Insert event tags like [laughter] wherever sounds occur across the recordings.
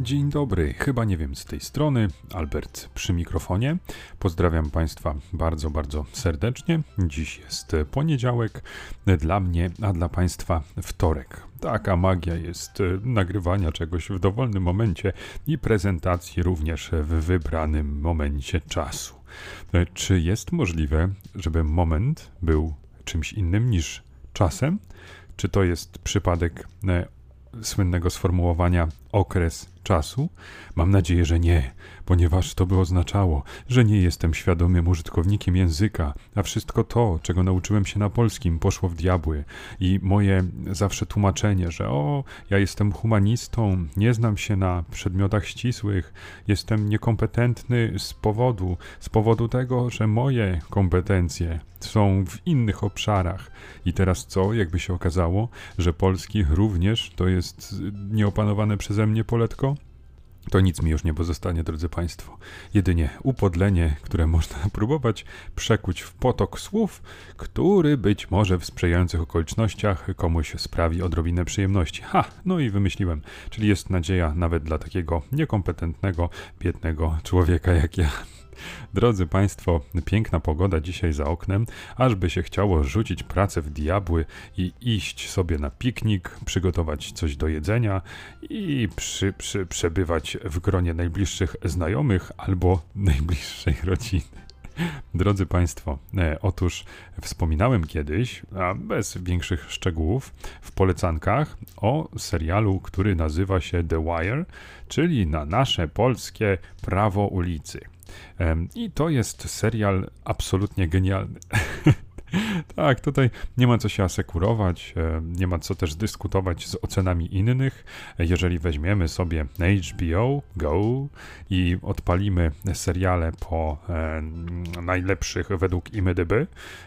Dzień dobry, chyba nie wiem z tej strony, Albert przy mikrofonie. Pozdrawiam Państwa bardzo, bardzo serdecznie. Dziś jest poniedziałek, dla mnie, a dla Państwa wtorek. Taka magia jest e, nagrywania czegoś w dowolnym momencie i prezentacji również w wybranym momencie czasu. E, czy jest możliwe, żeby moment był czymś innym niż czasem? Czy to jest przypadek e, słynnego sformułowania okres czasu? Mam nadzieję, że nie, ponieważ to by oznaczało, że nie jestem świadomym użytkownikiem języka, a wszystko to, czego nauczyłem się na polskim, poszło w diabły. I moje zawsze tłumaczenie, że o, ja jestem humanistą, nie znam się na przedmiotach ścisłych, jestem niekompetentny z powodu, z powodu tego, że moje kompetencje są w innych obszarach. I teraz co, jakby się okazało, że polski również to jest nieopanowane przeze mnie poletko? To nic mi już nie pozostanie, drodzy Państwo. Jedynie upodlenie, które można [laughs] próbować przekuć w potok słów, który być może w sprzyjających okolicznościach komuś sprawi odrobinę przyjemności. Ha, no i wymyśliłem. Czyli jest nadzieja nawet dla takiego niekompetentnego, biednego człowieka jak ja. Drodzy Państwo, piękna pogoda dzisiaj za oknem, aż by się chciało rzucić pracę w diabły i iść sobie na piknik, przygotować coś do jedzenia i przy, przy, przebywać w gronie najbliższych znajomych albo [laughs] najbliższej rodziny. Drodzy Państwo, e, otóż wspominałem kiedyś, a bez większych szczegółów, w polecankach o serialu, który nazywa się The Wire, czyli na nasze polskie prawo ulicy. I to jest serial absolutnie genialny. [laughs] tak, tutaj nie ma co się asekurować, e, nie ma co też dyskutować z ocenami innych. Jeżeli weźmiemy sobie HBO Go i odpalimy seriale po e, najlepszych według IMDb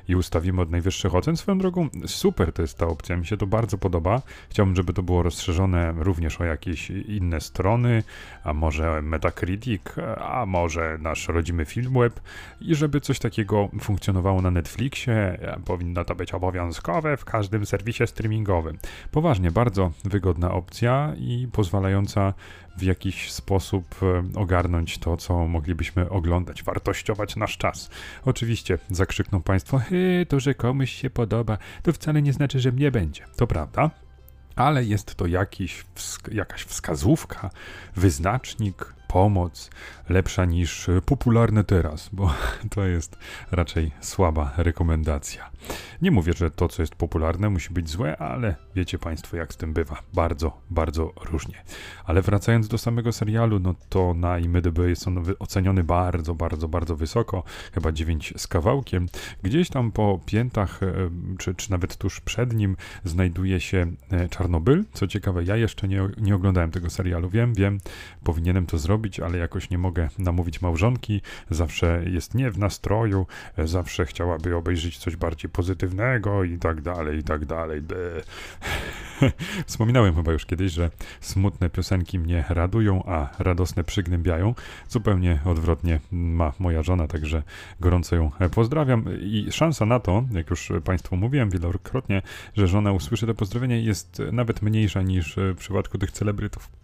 i ustawimy od najwyższych ocen, swoją drogą super to jest ta opcja, mi się to bardzo podoba. Chciałbym, żeby to było rozszerzone również o jakieś inne strony, a może Metacritic, a może nasz rodzimy Filmweb i żeby coś takiego funkcjonowało na Netflixie, powinno to być obowiązkowe w każdym serwisie streamingowym. Poważnie, bardzo wygodna opcja i pozwalająca w jakiś sposób e, ogarnąć to, co moglibyśmy oglądać, wartościować nasz czas. Oczywiście zakrzykną Państwo, to, że komuś się podoba, to wcale nie znaczy, że mnie będzie. To prawda, ale jest to jakiś, jakaś wskazówka, wyznacznik, pomoc lepsza niż popularne teraz, bo [laughs] to jest raczej słaba rekomendacja. Nie mówię, że to, co jest popularne, musi być złe, ale wiecie Państwo, jak z tym bywa. Bardzo, bardzo różnie. Ale wracając do samego serialu, no to na IMDb jest on oceniony bardzo, bardzo, bardzo wysoko, chyba 9 z kawałkiem. Gdzieś tam po piętach, e, czy, czy nawet tuż przed nim, znajduje się e, Czarnobyl. Co ciekawe, ja jeszcze nie, nie oglądałem tego serialu. Wiem, wiem, powinienem to zrobić, ale jakoś nie mogę namówić małżonki. Zawsze jest nie w nastroju, zawsze chciałaby obejrzeć coś bardziej pozytywnego i tak dalej, i tak dalej. [laughs] Wspominałem chyba już kiedyś, że smutne piosenki mnie radują, a radosne przygnębiają. Zupełnie odwrotnie ma moja żona, także gorąco ją pozdrawiam. I szansa na to, jak już Państwu mówiłem wielokrotnie, że żona usłyszy to pozdrowienie, jest nawet mniejsza niż w przypadku tych celebrytów.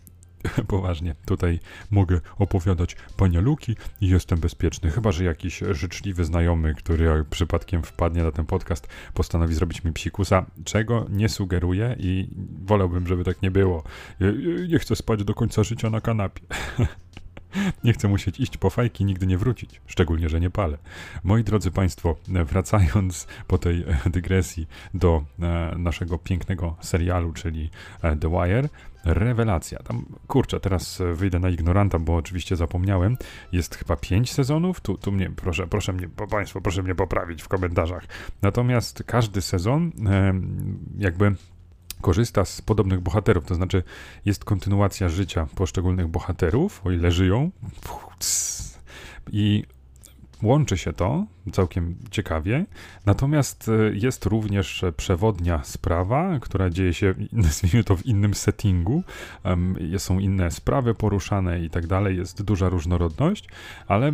[laughs] poważnie, tutaj mogę opowiadać panialuki i jestem bezpieczny. Chyba, że jakiś życzliwy znajomy, który przypadkiem wpadnie na ten podcast, postanowi zrobić mi psikusa, czego nie sugeruję i wolałbym, żeby tak nie było. Nie chcę spać do końca życia na kanapie. [laughs] Nie chcę musieć iść po fajki, nigdy nie wrócić, szczególnie, że nie palę. Moi drodzy Państwo, wracając po tej dygresji do e, naszego pięknego serialu, czyli e, The Wire, rewelacja. Tam, kurczę, teraz wyjdę na ignoranta, bo oczywiście zapomniałem. Jest chyba pięć sezonów. Tu, tu mnie, proszę, proszę mnie, Państwo, proszę mnie poprawić w komentarzach. Natomiast każdy sezon, jakby korzysta z podobnych bohaterów, to znaczy jest kontynuacja życia poszczególnych bohaterów, o ile żyją. I Łączy się to całkiem ciekawie, natomiast e, jest również przewodnia sprawa, która dzieje się, [laughs] nazwijmy to, w innym settingu. Są inne sprawy poruszane i tak dalej, jest duża różnorodność, ale e,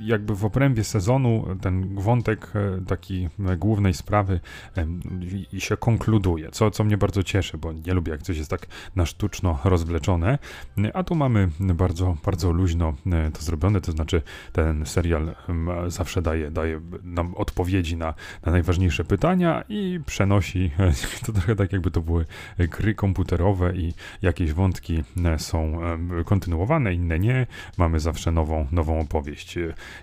jakby w obrębie sezonu ten wątek e, taki głównej sprawy się konkluduje, co, co mnie bardzo cieszy, bo nie lubię, jak coś jest tak na sztuczno rozwleczone, a tu mamy bardzo, bardzo luźno to zrobione, to znaczy ten serial zawsze daje, daje nam odpowiedzi na, na najważniejsze pytania i przenosi, [laughs] to trochę tak jakby to były gry komputerowe i jakieś wątki e, są kontynuowane, inne nie. Mamy zawsze nową, nową opowieść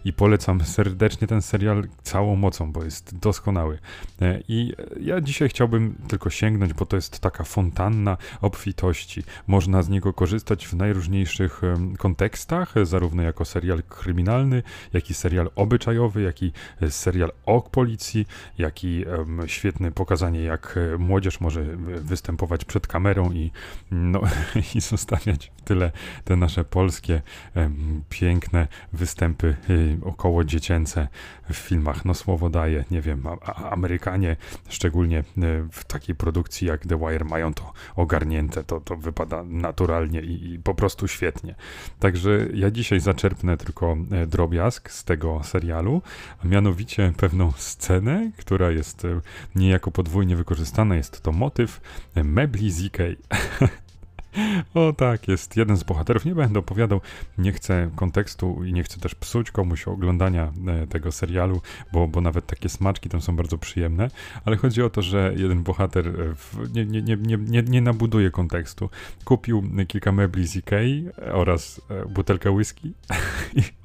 i polecam serdecznie ten serial całą mocą, bo jest doskonały. E, I ja dzisiaj chciałbym tylko sięgnąć, bo to jest taka fontanna obfitości. Można z niego korzystać w najróżniejszych kontekstach, zarówno jako serial kryminalny, jak i serial obyczajowy, jak i e, serial o policji, jak i um, świetne pokazanie, jak e, młodzież może występować przed kamerą i, no, [laughs] i zostawiać w tyle te nasze polskie um, piękne występy um, około dziecięce w filmach. No słowo daje, nie wiem, a, a Amerykanie, szczególnie w takiej produkcji jak The Wire, mają to ogarnięte, to, to wypada naturalnie i, i po prostu świetnie. Także ja dzisiaj zaczerpnę tylko drobiazg z tego serialu, a mianowicie pewną scenę, która jest e, niejako podwójnie wykorzystana. Jest to motyw mebli z Ikei. [laughs] O tak, jest jeden z bohaterów. Nie będę opowiadał, nie chcę kontekstu i nie chcę też psuć komuś oglądania e, tego serialu, bo, bo nawet takie smaczki tam są bardzo przyjemne, ale chodzi o to, że jeden bohater e, w, nie, nie, nie, nie, nie, nie nabuduje kontekstu. Kupił kilka mebli z Ikei oraz butelkę whisky [laughs]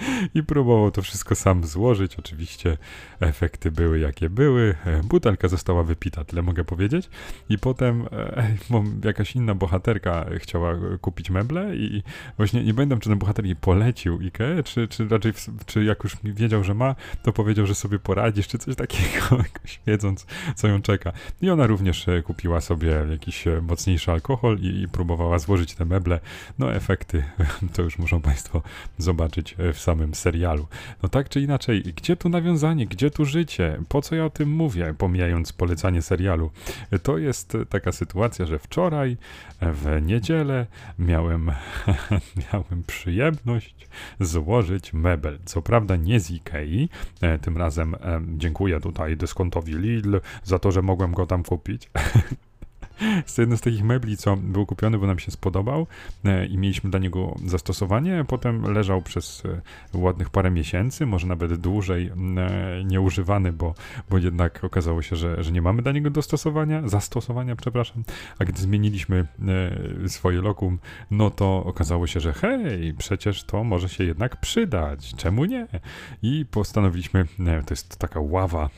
[laughs] i próbował to wszystko sam złożyć. Oczywiście efekty były jakie były. E, butelka została wypita, tyle mogę powiedzieć. I potem e, jakaś inna bohaterka chciała kupić meble i właśnie nie pamiętam, czy ten bohater jej polecił Ikea, czy, czy raczej, czy jak już wiedział, że ma, to powiedział, że sobie poradzisz, czy coś takiego, [laughs] jakoś wiedząc, co ją czeka. I ona również e, kupiła sobie jakiś mocniejszy alkohol i, i próbowała złożyć te meble. No efekty [laughs] to już muszą Państwo zobaczyć w samym serialu. No tak czy inaczej, gdzie tu nawiązanie, gdzie tu życie? Po co ja o tym mówię, pomijając polecanie serialu? To jest taka sytuacja, że wczoraj w niedzielę miałem, [laughs] miałem przyjemność złożyć mebel. Co prawda nie z Ikei, e, tym razem dziękuję tutaj dyskontowi Lidl za to, że mogłem go tam kupić. [laughs] [laughs] jest to jeden z takich mebli, co był kupiony, bo nam się spodobał e, i mieliśmy dla niego zastosowanie. Potem leżał przez e, ładnych parę miesięcy, może nawet dłużej, e, nieużywany, bo, bo jednak okazało się, że, że nie mamy dla niego dostosowania, zastosowania, przepraszam. A gdy zmieniliśmy swoje lokum, no to okazało się, że hej, przecież to może się jednak przydać. Czemu nie? I postanowiliśmy, to jest taka ława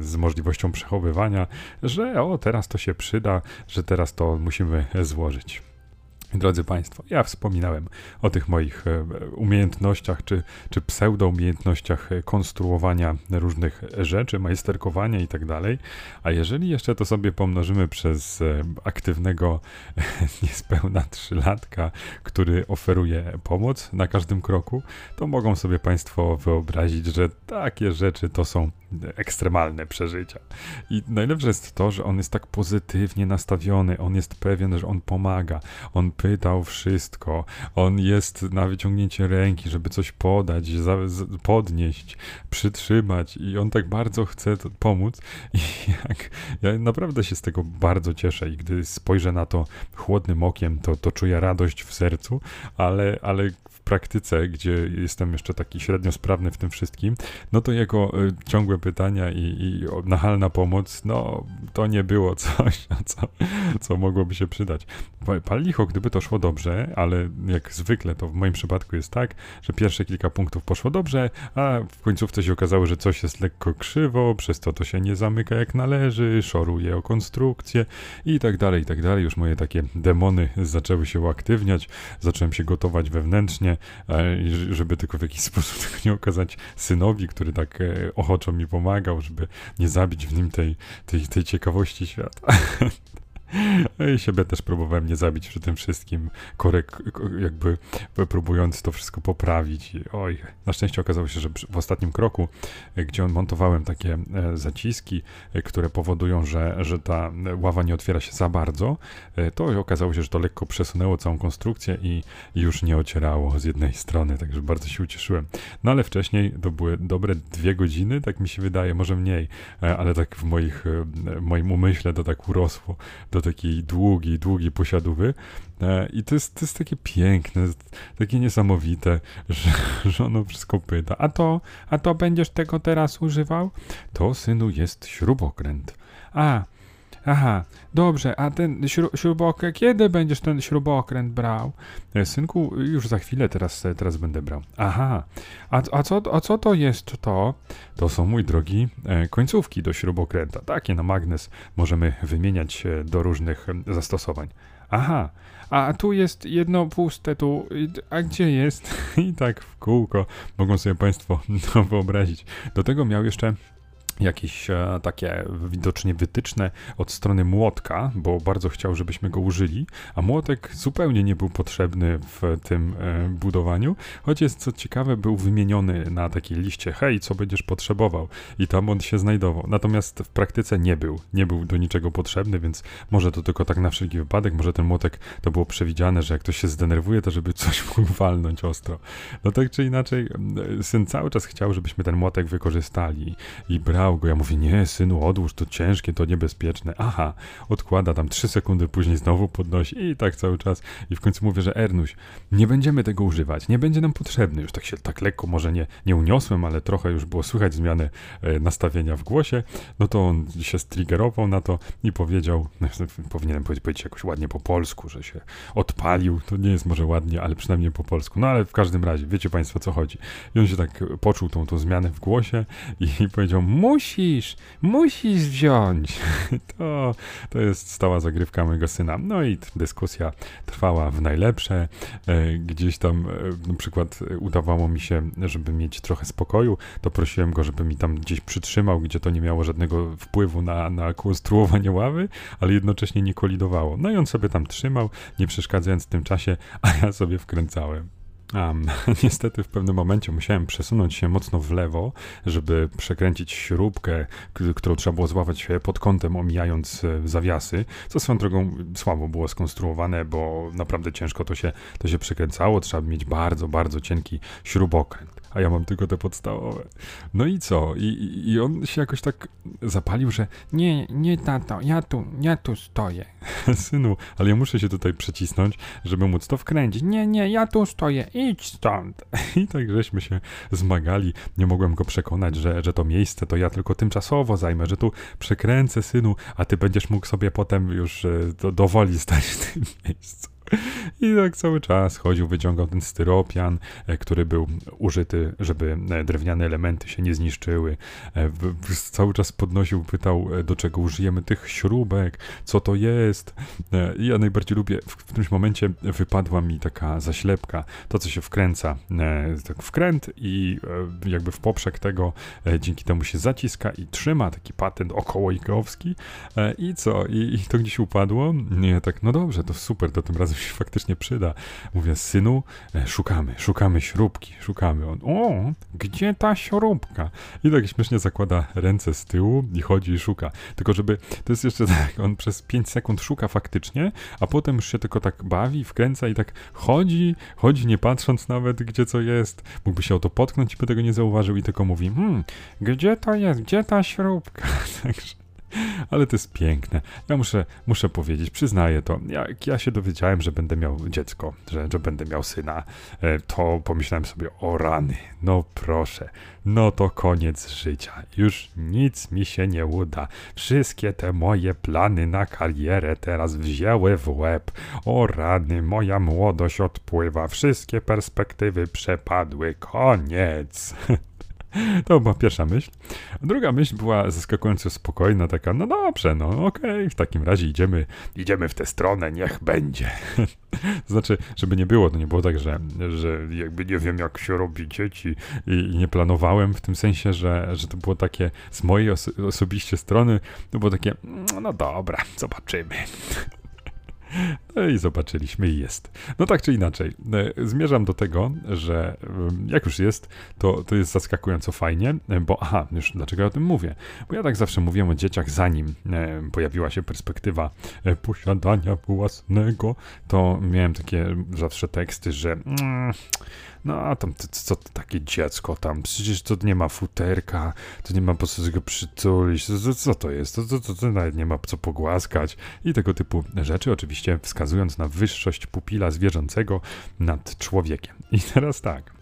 z możliwością przechowywania, że o, teraz to się przyda, że teraz to musimy złożyć. Drodzy Państwo, ja wspominałem o tych moich e, umiejętnościach, czy, czy pseudo-umiejętnościach konstruowania różnych rzeczy, majsterkowania i tak dalej. A jeżeli jeszcze to sobie pomnożymy przez e, aktywnego [laughs] niespełna trzylatka, który oferuje pomoc na każdym kroku, to mogą sobie Państwo wyobrazić, że takie rzeczy to są ekstremalne przeżycia. I najlepsze jest to, że on jest tak pozytywnie nastawiony, on jest pewien, że on pomaga, on pytał wszystko, on jest na wyciągnięcie ręki, żeby coś podać, za, podnieść, przytrzymać i on tak bardzo chce pomóc. [laughs] I jak, ja naprawdę się z tego bardzo cieszę i gdy spojrzę na to chłodnym okiem, to, to czuję radość w sercu, ale, ale praktyce, gdzie jestem jeszcze taki średnio sprawny w tym wszystkim, no to jego y, ciągłe pytania i, i nachalna pomoc, no to nie było coś, [laughs] co, co mogłoby się przydać. Pal licho, gdyby to szło dobrze, ale jak zwykle to w moim przypadku jest tak, że pierwsze kilka punktów poszło dobrze, a w końcówce się okazało, że coś jest lekko krzywo, przez to to się nie zamyka jak należy, szoruje o konstrukcję i tak dalej, i tak dalej. Już moje takie demony zaczęły się uaktywniać, zacząłem się gotować wewnętrznie, żeby tylko w jakiś [laughs] sposób tego nie okazać synowi, który tak e, ochoczo mi pomagał, żeby nie zabić w nim tej, tej, tej ciekawości świata. [laughs] I siebie też próbowałem nie zabić przy tym wszystkim, korek, jakby próbując to wszystko poprawić. I oj, na szczęście okazało się, że w ostatnim kroku, e, gdzie on montowałem takie e, zaciski, e, które powodują, że, że ta ława nie otwiera się za bardzo, to okazało się, że to lekko przesunęło całą konstrukcję i już nie ocierało z jednej strony, także bardzo się ucieszyłem. No ale wcześniej to były dobre dwie godziny, tak mi się wydaje, może mniej, ale tak w moich, w moim umyśle to tak urosło do takiej długiej, długiej posiadówy. E, I to jest, to jest takie piękne, takie niesamowite, że, [laughs] że ono wszystko pyta. A to, a to będziesz tego teraz używał? To, synu, jest śrubokręt. A, Aha, dobrze, a ten śru śrubokręt, kiedy będziesz ten śrubokręt brał? E, synku, już za chwilę teraz, teraz będę brał. Aha, a, a, co, a co to jest to? To są, mój drogi, e, końcówki do śrubokręta. Takie na magnes możemy wymieniać do różnych zastosowań. Aha, a tu jest jedno puste, tu, a gdzie jest? [laughs] I tak w kółko mogą sobie Państwo [laughs] to wyobrazić. Do tego miał jeszcze jakieś e, takie widocznie wytyczne od strony młotka, bo bardzo chciał, żebyśmy go użyli, a młotek zupełnie nie był potrzebny w tym e, budowaniu, choć jest co ciekawe, był wymieniony na takiej liście, hej, co będziesz potrzebował i tam on się znajdował. Natomiast w praktyce nie był, nie był do niczego potrzebny, więc może to tylko tak na wszelki wypadek, może ten młotek to było przewidziane, że jak ktoś się zdenerwuje, to żeby coś [laughs] mógł walnąć ostro. No tak czy inaczej, syn cały czas chciał, żebyśmy ten młotek wykorzystali i brał go. Ja mówię, nie, synu, odłóż, to ciężkie, to niebezpieczne. Aha, odkłada tam trzy sekundy później znowu podnosi i tak cały czas. I w końcu mówię, że Ernuś, nie będziemy tego używać, nie będzie nam potrzebny. Już tak się tak lekko może nie, nie uniosłem, ale trochę już było słychać zmiany e, nastawienia w głosie. No to on się striggerował na to i powiedział, no, [laughs] powinienem powiedzieć, jakoś ładnie po polsku, że się odpalił. To nie jest może ładnie, ale przynajmniej po polsku. No ale w każdym razie, wiecie Państwo, co chodzi. I on się tak poczuł tą, tą zmianę w głosie i, powiedział, mój musisz, musisz wziąć. [laughs] To, to jest stała zagrywka mojego syna. No i dyskusja trwała w najlepsze. E, gdzieś tam e, na przykład udawało mi się, żeby mieć trochę spokoju, to prosiłem go, żeby mi tam gdzieś przytrzymał, gdzie to nie miało żadnego wpływu na, na konstruowanie ławy, ale jednocześnie nie kolidowało. No i on sobie tam trzymał, nie przeszkadzając w tym czasie, [laughs] a ja sobie wkręcałem. Um, [laughs] niestety w pewnym momencie musiałem przesunąć się mocno w lewo, żeby przekręcić śrubkę, którą trzeba było złapać pod kątem, omijając e, zawiasy, co swoją drogą słabo było skonstruowane, bo naprawdę ciężko to się, to się przekręcało, trzeba mieć bardzo, bardzo cienki śrubokręt a ja mam tylko te podstawowe. No i co? I, I on się jakoś tak zapalił, że nie, nie tato, ja tu, ja tu stoję. [laughs] Synu, ale ja muszę się tutaj przecisnąć, żeby móc to wkręcić. Nie, nie, ja tu stoję, idź stąd. [laughs] I tak żeśmy się zmagali. Nie mogłem go przekonać, że, że to miejsce to ja tylko tymczasowo zajmę, że tu przekręcę, synu, a ty będziesz mógł sobie potem już e, do, dowoli stać w tym [laughs] miejscu. I tak cały czas chodził, wyciągał ten styropian, e, który był użyty, żeby e, drewniane elementy się nie zniszczyły. E, cały czas podnosił, pytał, do czego użyjemy tych śrubek, co to jest. I ja najbardziej lubię, w którymś momencie wypadła mi taka zaślepka, to co się wkręca, tak wkręt i jakby w poprzek tego dzięki temu się zaciska i trzyma taki patent okołoigowski i co? I, I to gdzieś upadło. Nie, tak, no dobrze, to super, to tym razem się faktycznie przyda. Mówię, synu, e, szukamy, szukamy śrubki, szukamy. On, o, gdzie ta śrubka? I tak śmiesznie zakłada ręce z tyłu i chodzi i szuka. Tylko żeby, to jest jeszcze [laughs] tak, on przez 5 sekund szuka faktycznie, a potem już się tylko tak bawi, wkręca i tak chodzi, chodzi nie patrząc nawet, gdzie co jest. Mógłby się o to potknąć by tego nie zauważył i tylko mówi, hmm, gdzie to jest, gdzie ta śrubka? [laughs] Także [laughs] ale to jest piękne. Ja muszę, muszę powiedzieć, przyznaję to. Jak ja się dowiedziałem, że będę miał dziecko, że, że będę miał syna, e, to pomyślałem sobie, o rany, no proszę, no to koniec życia. Już nic mi się nie uda. Wszystkie te moje plany na karierę teraz wzięły w łeb. O rany, moja młodość odpływa, wszystkie perspektywy przepadły, koniec. [laughs] [laughs] To była pierwsza myśl. Druga myśl była zaskakująco spokojna, taka, no dobrze, no okej, okay, w takim razie idziemy, idziemy w tę stronę, niech będzie. [laughs] to znaczy, żeby nie było, to nie było tak, że, że jakby nie wiem, jak się robi dzieci i, i nie planowałem w tym sensie, że, że to było takie z mojej oso osobiście strony, to było takie, no dobra, zobaczymy. [laughs] No i zobaczyliśmy i jest. No tak czy inaczej, e, zmierzam do tego, że jak już jest, to, to jest zaskakująco fajnie, e, bo aha, już dlaczego ja o tym mówię? Bo ja tak zawsze mówiłem o dzieciach, zanim e, pojawiła się perspektywa posiadania własnego, to miałem takie zawsze teksty, że mm, no a tam co to takie dziecko tam, przecież to nie ma futerka, to nie ma po co go przytulić, co, co to jest, to, to, to, to nawet nie ma co pogłaskać. I tego typu rzeczy, oczywiście wskazując na wyższość pupila zwierzęcego nad człowiekiem. I [laughs] teraz tak,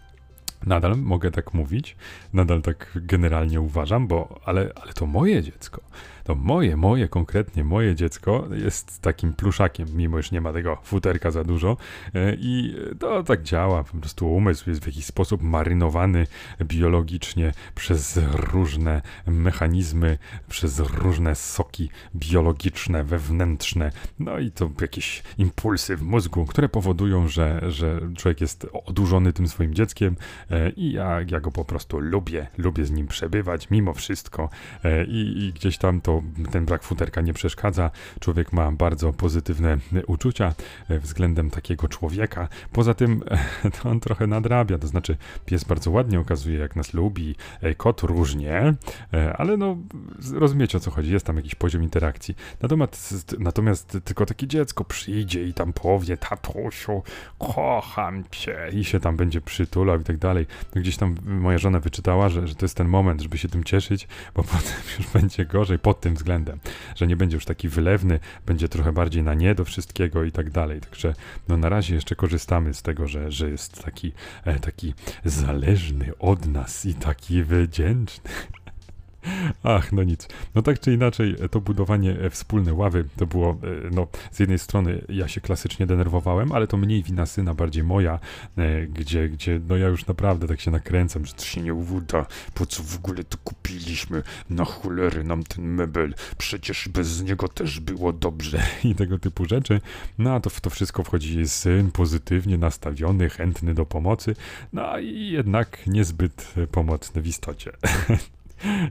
Nadal mogę tak mówić, nadal tak generalnie uważam, bo ale, ale to moje dziecko to moje, moje, konkretnie moje dziecko jest takim pluszakiem, mimo że nie ma tego futerka za dużo e, i to tak działa, po prostu umysł jest w jakiś sposób marynowany biologicznie przez różne mechanizmy, przez różne soki biologiczne, wewnętrzne, no i to jakieś impulsy w mózgu, które powodują, że, że człowiek jest odurzony tym swoim dzieckiem e, i ja, ja go po prostu lubię, lubię z nim przebywać mimo wszystko e, i, i gdzieś tam to ten brak futerka nie przeszkadza. Człowiek ma bardzo pozytywne uczucia e, względem takiego człowieka. Poza tym to on trochę nadrabia, to znaczy pies bardzo ładnie okazuje, jak nas lubi, e, kot różnie, e, ale no rozumiecie o co chodzi, jest tam jakiś poziom interakcji. Natomiast, natomiast tylko takie dziecko przyjdzie i tam powie, tatusiu, kocham cię i się tam będzie przytulał i tak dalej. No gdzieś tam moja żona wyczytała, że, że to jest ten moment, żeby się tym cieszyć, bo [laughs] potem już będzie gorzej pod tym względem, że nie będzie już taki wylewny, będzie trochę bardziej na nie do wszystkiego i tak dalej. Także no na razie jeszcze korzystamy z tego, że, że jest taki, e, taki zależny od nas i taki wdzięczny. Ach, no nic. No tak czy inaczej, to budowanie e, wspólne ławy to było, e, no z jednej strony ja się klasycznie denerwowałem, ale to mniej wina syna, bardziej moja, e, gdzie, gdzie no ja już naprawdę tak się nakręcam, że to się nie uda, po co w ogóle to kupiliśmy, na cholery nam ten mebel, przecież bez niego też było dobrze [laughs] i tego typu rzeczy. No a to w to wszystko wchodzi syn pozytywnie nastawiony, chętny do pomocy, no i jednak niezbyt pomocny w istocie. [laughs]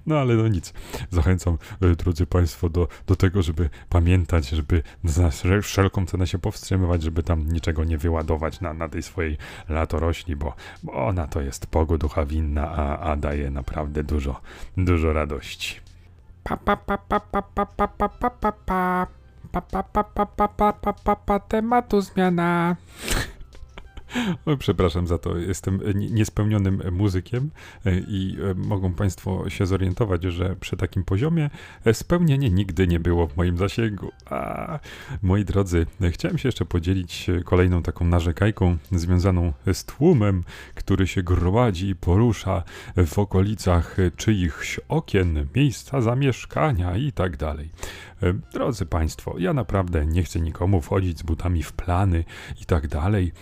No ale no nic. Zachęcam, e, drodzy Państwo, do, do tego, żeby pamiętać, żeby za wszelką cenę się powstrzymywać, żeby tam niczego nie wyładować na, na tej swojej latorośli, bo, bo ona to jest pogoducha winna, a, a daje naprawdę dużo, dużo radości. Pa pa pa pa pa pa pa pa pa pa pa pa pa pa pa pa pa pa pa tematu zmiana. O, przepraszam za to, jestem niespełnionym muzykiem e, i e, mogą Państwo się zorientować, że przy takim poziomie e, spełnienie nigdy nie było w moim zasięgu. A, moi drodzy, chciałem się jeszcze podzielić kolejną taką narzekajką związaną z tłumem, który się gromadzi i porusza w okolicach czyichś okien, miejsca zamieszkania i tak dalej. Drodzy Państwo, ja naprawdę nie chcę nikomu wchodzić z butami w plany i tak dalej.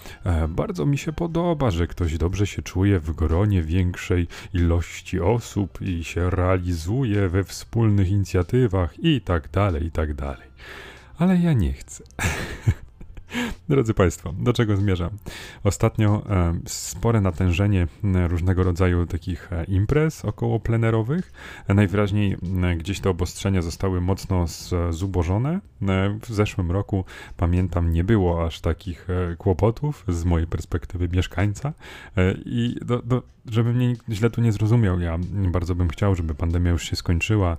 Bardzo mi się podoba, że ktoś dobrze się czuje w gronie większej ilości osób i się realizuje we wspólnych inicjatywach i tak dalej, i tak dalej. Ale ja nie chcę. [laughs] Drodzy Państwo, do czego zmierzam? Ostatnio e, spore natężenie różnego rodzaju takich e, imprez okołoplenerowych. E, najwyraźniej gdzieś te obostrzenia zostały mocno zubożone. W zeszłym roku, pamiętam, nie było aż takich kłopotów z mojej perspektywy mieszkańca. I do, do, żeby mnie źle tu nie zrozumiał, ja bardzo bym chciał, żeby pandemia już się skończyła,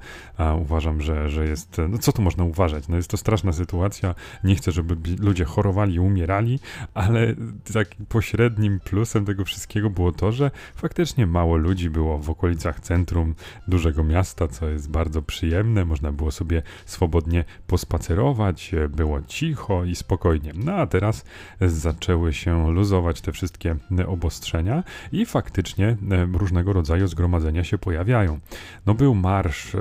uważam, że, że jest, no co tu można uważać, no jest to straszna sytuacja, nie chcę, żeby ludzie chorowali i umierali, ale takim pośrednim plusem tego wszystkiego było to, że faktycznie mało ludzi było w okolicach centrum dużego miasta, co jest bardzo przyjemne, można było sobie swobodnie pospacerować, było cicho i spokojnie. No a teraz zaczęły się luzować te wszystkie obostrzenia i faktycznie e, różnego rodzaju zgromadzenia się pojawiają. No był marsz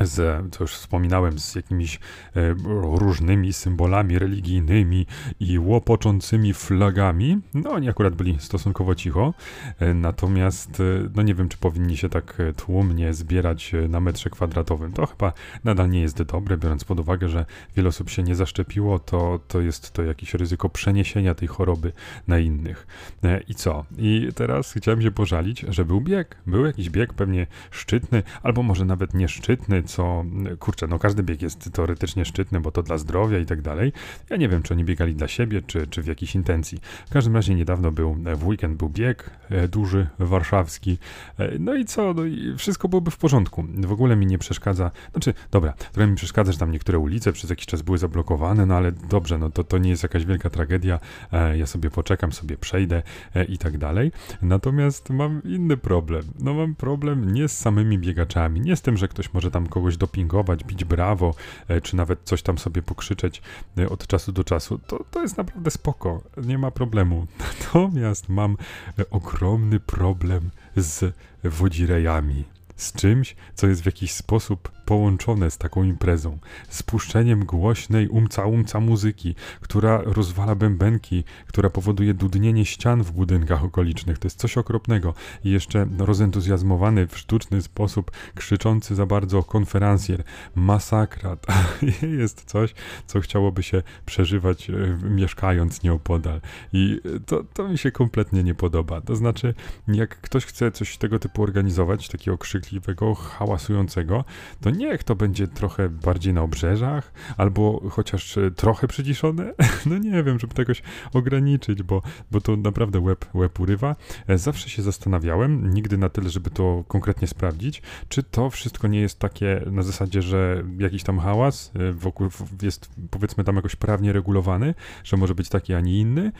z, co już wspominałem, z jakimiś e, różnymi symbolami religijnymi i łopoczącymi flagami. No, oni akurat byli stosunkowo cicho, e, natomiast, e, no nie wiem, czy powinni się tak e, tłumnie zbierać e, na metrze kwadratowym. To chyba nadal nie jest dobre, biorąc pod uwagę, że wiele osób się nie zaszczepiło, to, to jest to jakieś ryzyko przeniesienia tej choroby na innych. E, I co? I teraz chciałem się pożalić, że był bieg. Był jakiś bieg, pewnie szczytny, albo może nawet nie szczytny, co, kurczę, no każdy bieg jest teoretycznie szczytny, bo to dla zdrowia i tak dalej. Ja nie wiem, czy oni biegali dla siebie, czy, czy w jakiejś intencji. W każdym razie niedawno był, w weekend był bieg e, duży, warszawski. E, no i co? No i wszystko byłoby w porządku. W ogóle mi nie przeszkadza, znaczy, dobra, trochę mi przeszkadza, że tam niektóre ulice przez jakiś czas były zablokowane, no ale dobrze, no to, to nie jest jakaś wielka tragedia. E, ja sobie poczekam, sobie przejdę i tak dalej. Natomiast mam inny problem. No mam problem nie z samymi biegaczami, nie z tym, że ktoś może tam kogoś dopingować, bić brawo, e, czy nawet coś tam sobie pokrzyczeć e, od czasu do czasu, to, to jest naprawdę spoko, nie ma problemu. [laughs] Natomiast mam e, ogromny problem z wodzirejami z czymś, co jest w jakiś sposób połączone z taką imprezą, z puszczeniem głośnej umca-umca muzyki, która rozwala bębenki, która powoduje dudnienie ścian w budynkach okolicznych. To jest coś okropnego. I jeszcze rozentuzjazmowany w sztuczny sposób, krzyczący za bardzo konferencjer. Masakra. [laughs] Jest coś, co chciałoby się przeżywać e, mieszkając nieopodal. I to, to mi się kompletnie nie podoba. To znaczy, jak ktoś chce coś tego typu organizować, takiego krzykliwego, hałasującego, to niech to będzie trochę bardziej na obrzeżach, albo chociaż e, trochę przyciszone. [laughs] No nie wiem, żeby to jakoś ograniczyć, bo, bo to naprawdę łeb, łeb urywa. E, zawsze się zastanawiałem, nigdy na tyle, żeby to konkretnie sprawdzić, czy to wszystko nie jest takie na zasadzie, że jakiś tam hałas e, wokół jest powiedzmy tam jakoś prawnie regulowany, że może być taki, a nie inny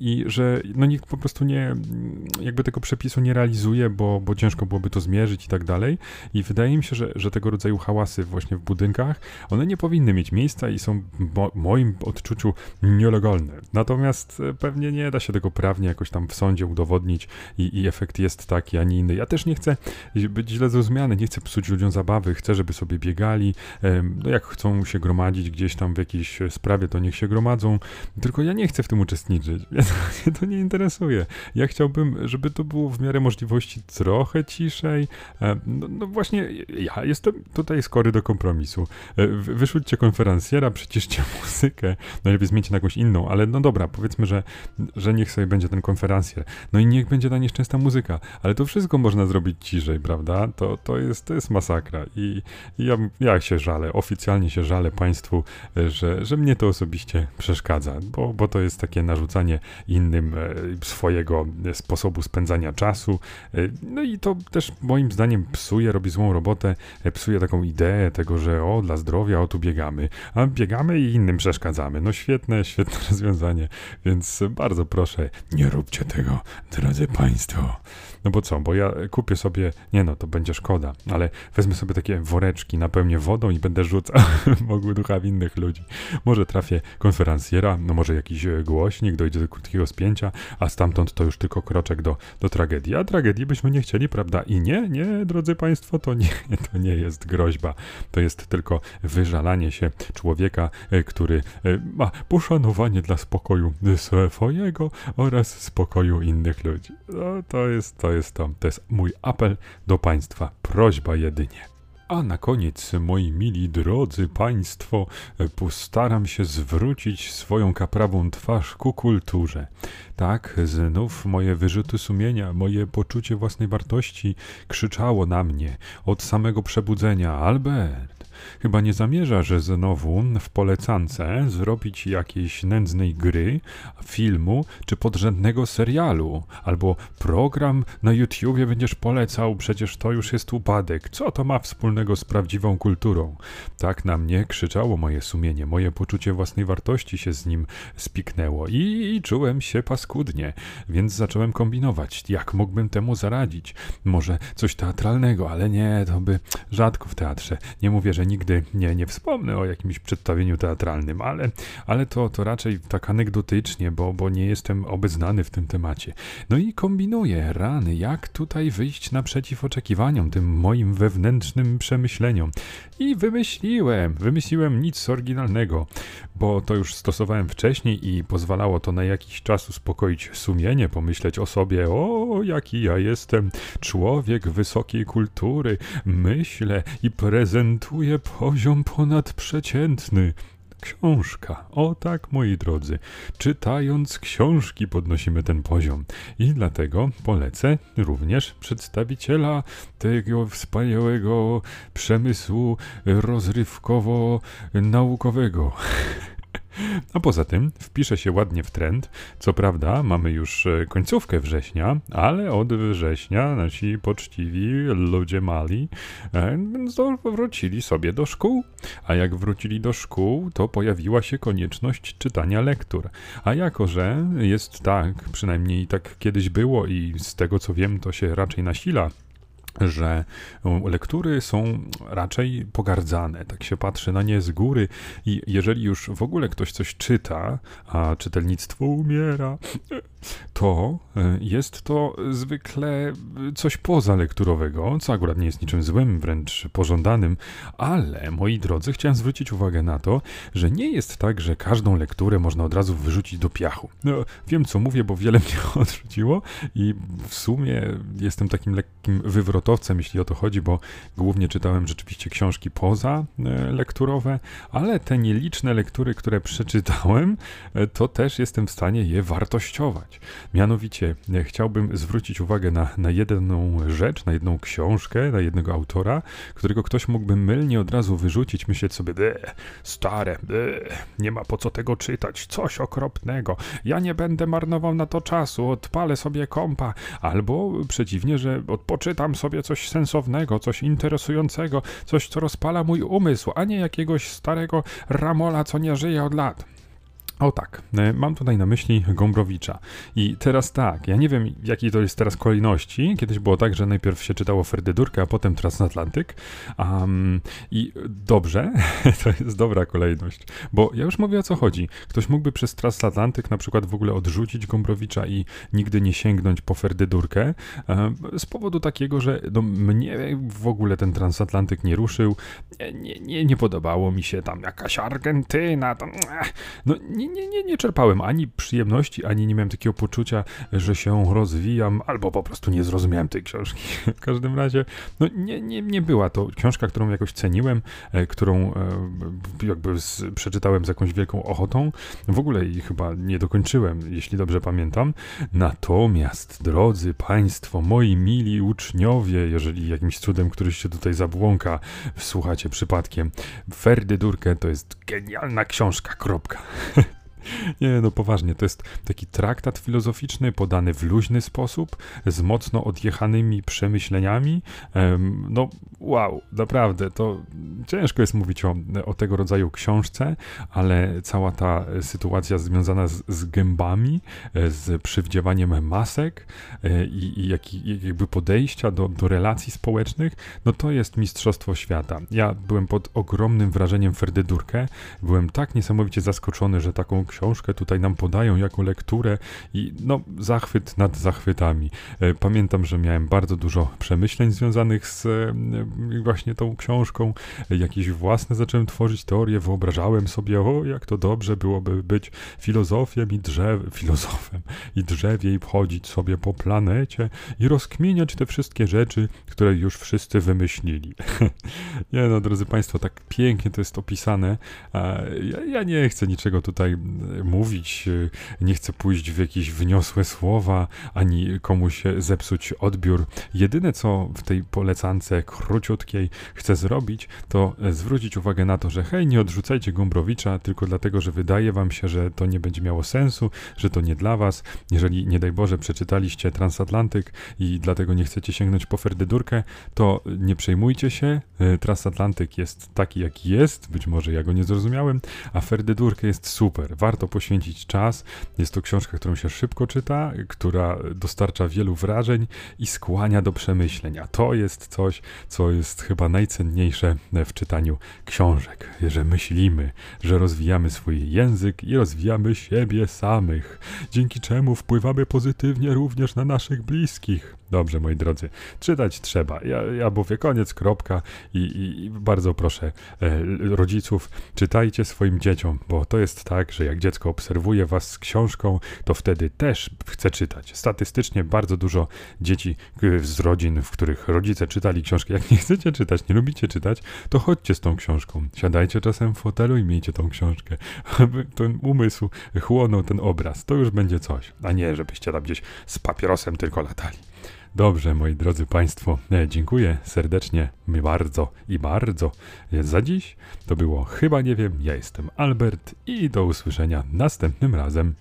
i że no nikt po prostu nie, jakby tego przepisu nie realizuje, bo, bo ciężko byłoby to zmierzyć i tak dalej. I wydaje mi się, że, że tego rodzaju hałasy właśnie w budynkach, one nie powinny mieć miejsca i są w moim odczuciu nielegalne. Natomiast e, pewnie nie da się tego prawnie jakoś tam w sądzie udowodnić i, i efekt jest taki, a nie inny. Ja też nie chcę być źle zrozumiany, nie chcę psuć ludziom zabawy, chcę, żeby sobie biegali, no jak chcą się gromadzić gdzieś tam w jakiejś sprawie, to niech się gromadzą, tylko ja nie chcę w tym uczestniczyć, [laughs] mnie to nie interesuje. Ja chciałbym, żeby to było w miarę możliwości trochę ciszej, no, no właśnie, ja jestem tutaj skory do kompromisu. E, wyrzućcie konferencjera, przyciszcie [laughs] muzykę, najlepiej zmieńcie na jakąś inną, ale no dobra, powiedzmy, że, że niech sobie będzie ten konferencjer. No i niech będzie ta nieszczęsna muzyka, ale to wszystko można zrobić ciszej, prawda? To, to, jest, to jest masakra i, i ja, ja się żalę, oficjalnie się żalę Państwu, e, że, że mnie to osobiście przeszkadza, bo, bo to jest takie narzucanie innym e, swojego sposobu spędzania czasu. No i to też moim zdaniem psuje, robi złą robotę, psuje taką ideę tego, że o, dla zdrowia, o, tu biegamy, a biegamy i innym przeszkadzamy. No świetne, [laughs] świetne rozwiązanie, więc bardzo proszę, nie róbcie tego, drodzy Państwo. No bo co, bo ja kupię sobie, nie no, to będzie szkoda, ale wezmę sobie takie woreczki, napełnię wodą i będę rzucał [laughs] mogły ducha innych ludzi. Może trafię konferencjera, no może jakiś e, głośnik, dojdzie do krótkiego spięcia, a stamtąd to już tylko kroczek do, do tragedii. A tragedii byśmy nie chcieli, prawda? I nie, nie, drodzy Państwo, to nie, [laughs] to nie jest groźba. To jest tylko wyżalanie się człowieka, e, który e, ma poszanowanie dla spokoju swojego oraz spokoju innych ludzi. No, to jest to jest to. To jest mój apel do Państwa. Prośba jedynie. A na koniec, moi mili drodzy Państwo, postaram się zwrócić swoją kaprawą twarz ku kulturze. Tak, znów moje wyrzuty sumienia, moje poczucie własnej wartości krzyczało na mnie od samego przebudzenia. Albert, Chyba nie zamierzasz znowu w polecance zrobić jakiejś nędznej gry, filmu czy podrzędnego serialu, albo program na YouTubie będziesz polecał, przecież to już jest upadek. Co to ma wspólnego z prawdziwą kulturą? Tak na mnie krzyczało moje sumienie, moje poczucie własnej wartości się z nim spiknęło i, i czułem się paskudnie, więc zacząłem kombinować, jak mógłbym temu zaradzić. Może coś teatralnego, ale nie, to by rzadko w teatrze. Nie mówię, że nigdy nie, nie wspomnę o jakimś przedstawieniu teatralnym, ale, ale to, to raczej tak anegdotycznie, bo, bo nie jestem obeznany w tym temacie. No i kombinuję, rany, jak tutaj wyjść naprzeciw oczekiwaniom, tym moim wewnętrznym przemyśleniom. I wymyśliłem, wymyśliłem nic oryginalnego, bo to już stosowałem wcześniej i pozwalało to na jakiś czas uspokoić sumienie, pomyśleć o sobie, o jaki ja jestem człowiek wysokiej kultury, myślę i prezentuję poziom ponadprzeciętny. Książka. O tak, moi drodzy. Czytając książki podnosimy ten poziom. I dlatego polecę również przedstawiciela tego wspaniałego przemysłu rozrywkowo-naukowego. [laughs] A poza tym wpisze się ładnie w trend. Co prawda, mamy już e, końcówkę września, ale od września nasi poczciwi ludzie mali e, wrócili sobie do szkół. A jak wrócili do szkół, to pojawiła się konieczność czytania lektur. A jako, że jest tak, przynajmniej tak kiedyś było i z tego co wiem, to się raczej nasila że lektury są raczej pogardzane. Tak się patrzy na nie z góry i jeżeli już w ogóle ktoś coś czyta, a czytelnictwo umiera, to e, jest to zwykle coś pozalekturowego, co akurat nie jest niczym złym, wręcz pożądanym, ale moi drodzy, chciałem zwrócić uwagę na to, że nie jest tak, że każdą lekturę można od razu wyrzucić do piachu. No, wiem co mówię, bo wiele [laughs] mnie odrzuciło i w sumie jestem takim lekkim wywrotowcem, jeśli o to chodzi, bo głównie czytałem rzeczywiście książki poza e, lekturowe, ale te nieliczne lektury, które przeczytałem, e, to też jestem w stanie je wartościować. Mianowicie e, chciałbym zwrócić uwagę na, na jedną rzecz, na jedną książkę, na jednego autora, którego ktoś mógłby mylnie od razu wyrzucić, myśleć sobie, stare, nie ma po co tego czytać, coś okropnego, ja nie będę marnował na to czasu, odpalę sobie kompa, albo przeciwnie, że odpoczytam sobie coś sensownego, coś interesującego, coś, co rozpala mój umysł, a nie jakiegoś starego ramola, co nie żyje od lat. O tak, e, mam tutaj na myśli Gombrowicza. I teraz tak, ja nie wiem jakiej to jest teraz kolejności. Kiedyś było tak, że najpierw się czytało Ferdydurkę, a potem Transatlantyk. Um, I dobrze, [laughs] to jest dobra kolejność, bo ja już mówię o co chodzi. Ktoś mógłby przez Transatlantyk na przykład w ogóle odrzucić Gombrowicza i nigdy nie sięgnąć po Ferdydurkę um, z powodu takiego, że no, mnie w ogóle ten Transatlantyk nie ruszył, nie, nie, nie podobało mi się tam jakaś Argentyna, no nie, nie, nie, nie czerpałem ani przyjemności, ani nie miałem takiego poczucia, że się rozwijam, albo po prostu nie zrozumiałem tej książki. [laughs] W każdym razie, no nie, nie, nie była to książka, którą jakoś ceniłem, e, którą e, jakby z, przeczytałem z jakąś wielką ochotą. W ogóle jej chyba nie dokończyłem, jeśli dobrze pamiętam. Natomiast, drodzy Państwo, moi mili uczniowie, jeżeli jakimś cudem któryś się tutaj zabłąka, słuchacie przypadkiem, Ferdydurkę to jest genialna książka, kropka. [laughs] Nie, no poważnie, to jest taki traktat filozoficzny podany w luźny sposób, z mocno odjechanymi przemyśleniami. No, wow, naprawdę, to ciężko jest mówić o, o tego rodzaju książce, ale cała ta sytuacja związana z, z gębami, e, z przywdziewaniem masek e, i, i jak, jakby podejścia do, do relacji społecznych, no to jest mistrzostwo świata. Ja byłem pod ogromnym wrażeniem Ferdydurkę, byłem tak niesamowicie zaskoczony, że taką książkę tutaj nam podają jako lekturę i no zachwyt nad zachwytami. E, pamiętam, że miałem bardzo dużo przemyśleń związanych z e, właśnie tą książką. Jakieś własne zacząłem tworzyć teorie, wyobrażałem sobie, o jak to dobrze byłoby być filozofiem i drzew, filozofem i drzewie i chodzić sobie po planecie i rozkminiać te wszystkie rzeczy, które już wszyscy wymyślili. [laughs] nie no, drodzy Państwo, tak pięknie to jest opisane. Ja, ja nie chcę niczego tutaj mówić, e, nie chcę pójść w jakieś wyniosłe słowa, ani komuś zepsuć odbiór. Jedyne, co w tej polecance króciutkiej chcę zrobić, to zwrócić uwagę na to, że hej, nie odrzucajcie Gombrowicza tylko dlatego, że wydaje wam się, że to nie będzie miało sensu, że to nie dla was. Jeżeli, nie daj Boże, przeczytaliście Transatlantyk i dlatego nie chcecie sięgnąć po Ferdydurkę, to nie przejmujcie się. E, Transatlantyk jest taki, jaki jest. Być może ja go nie zrozumiałem, a Ferdydurkę jest super. Poświęcić czas. Jest to książka, którą się szybko czyta, która dostarcza wielu wrażeń i skłania do przemyślenia. To jest coś, co jest chyba najcenniejsze w czytaniu książek, że myślimy, że rozwijamy swój język i rozwijamy siebie samych, dzięki czemu wpływamy pozytywnie również na naszych bliskich. Dobrze, moi drodzy, czytać trzeba. Ja, ja mówię koniec, kropka i, i, bardzo proszę e, rodziców, czytajcie swoim dzieciom, bo to jest tak, że jak dziecko obserwuje was z książką, to wtedy też chce czytać. Statystycznie bardzo dużo dzieci z rodzin, w których rodzice czytali książkę. Jak nie chcecie czytać, nie lubicie czytać, to chodźcie z tą książką. Siadajcie czasem w fotelu i miejcie tą książkę, [laughs] aby ten umysł chłonął ten obraz. To już będzie coś, a nie, żebyście tam gdzieś z papierosem tylko latali. Dobrze, moi drodzy Państwo, e, dziękuję serdecznie, bardzo i bardzo za dziś. To było chyba nie wiem, ja jestem Albert i do usłyszenia następnym razem.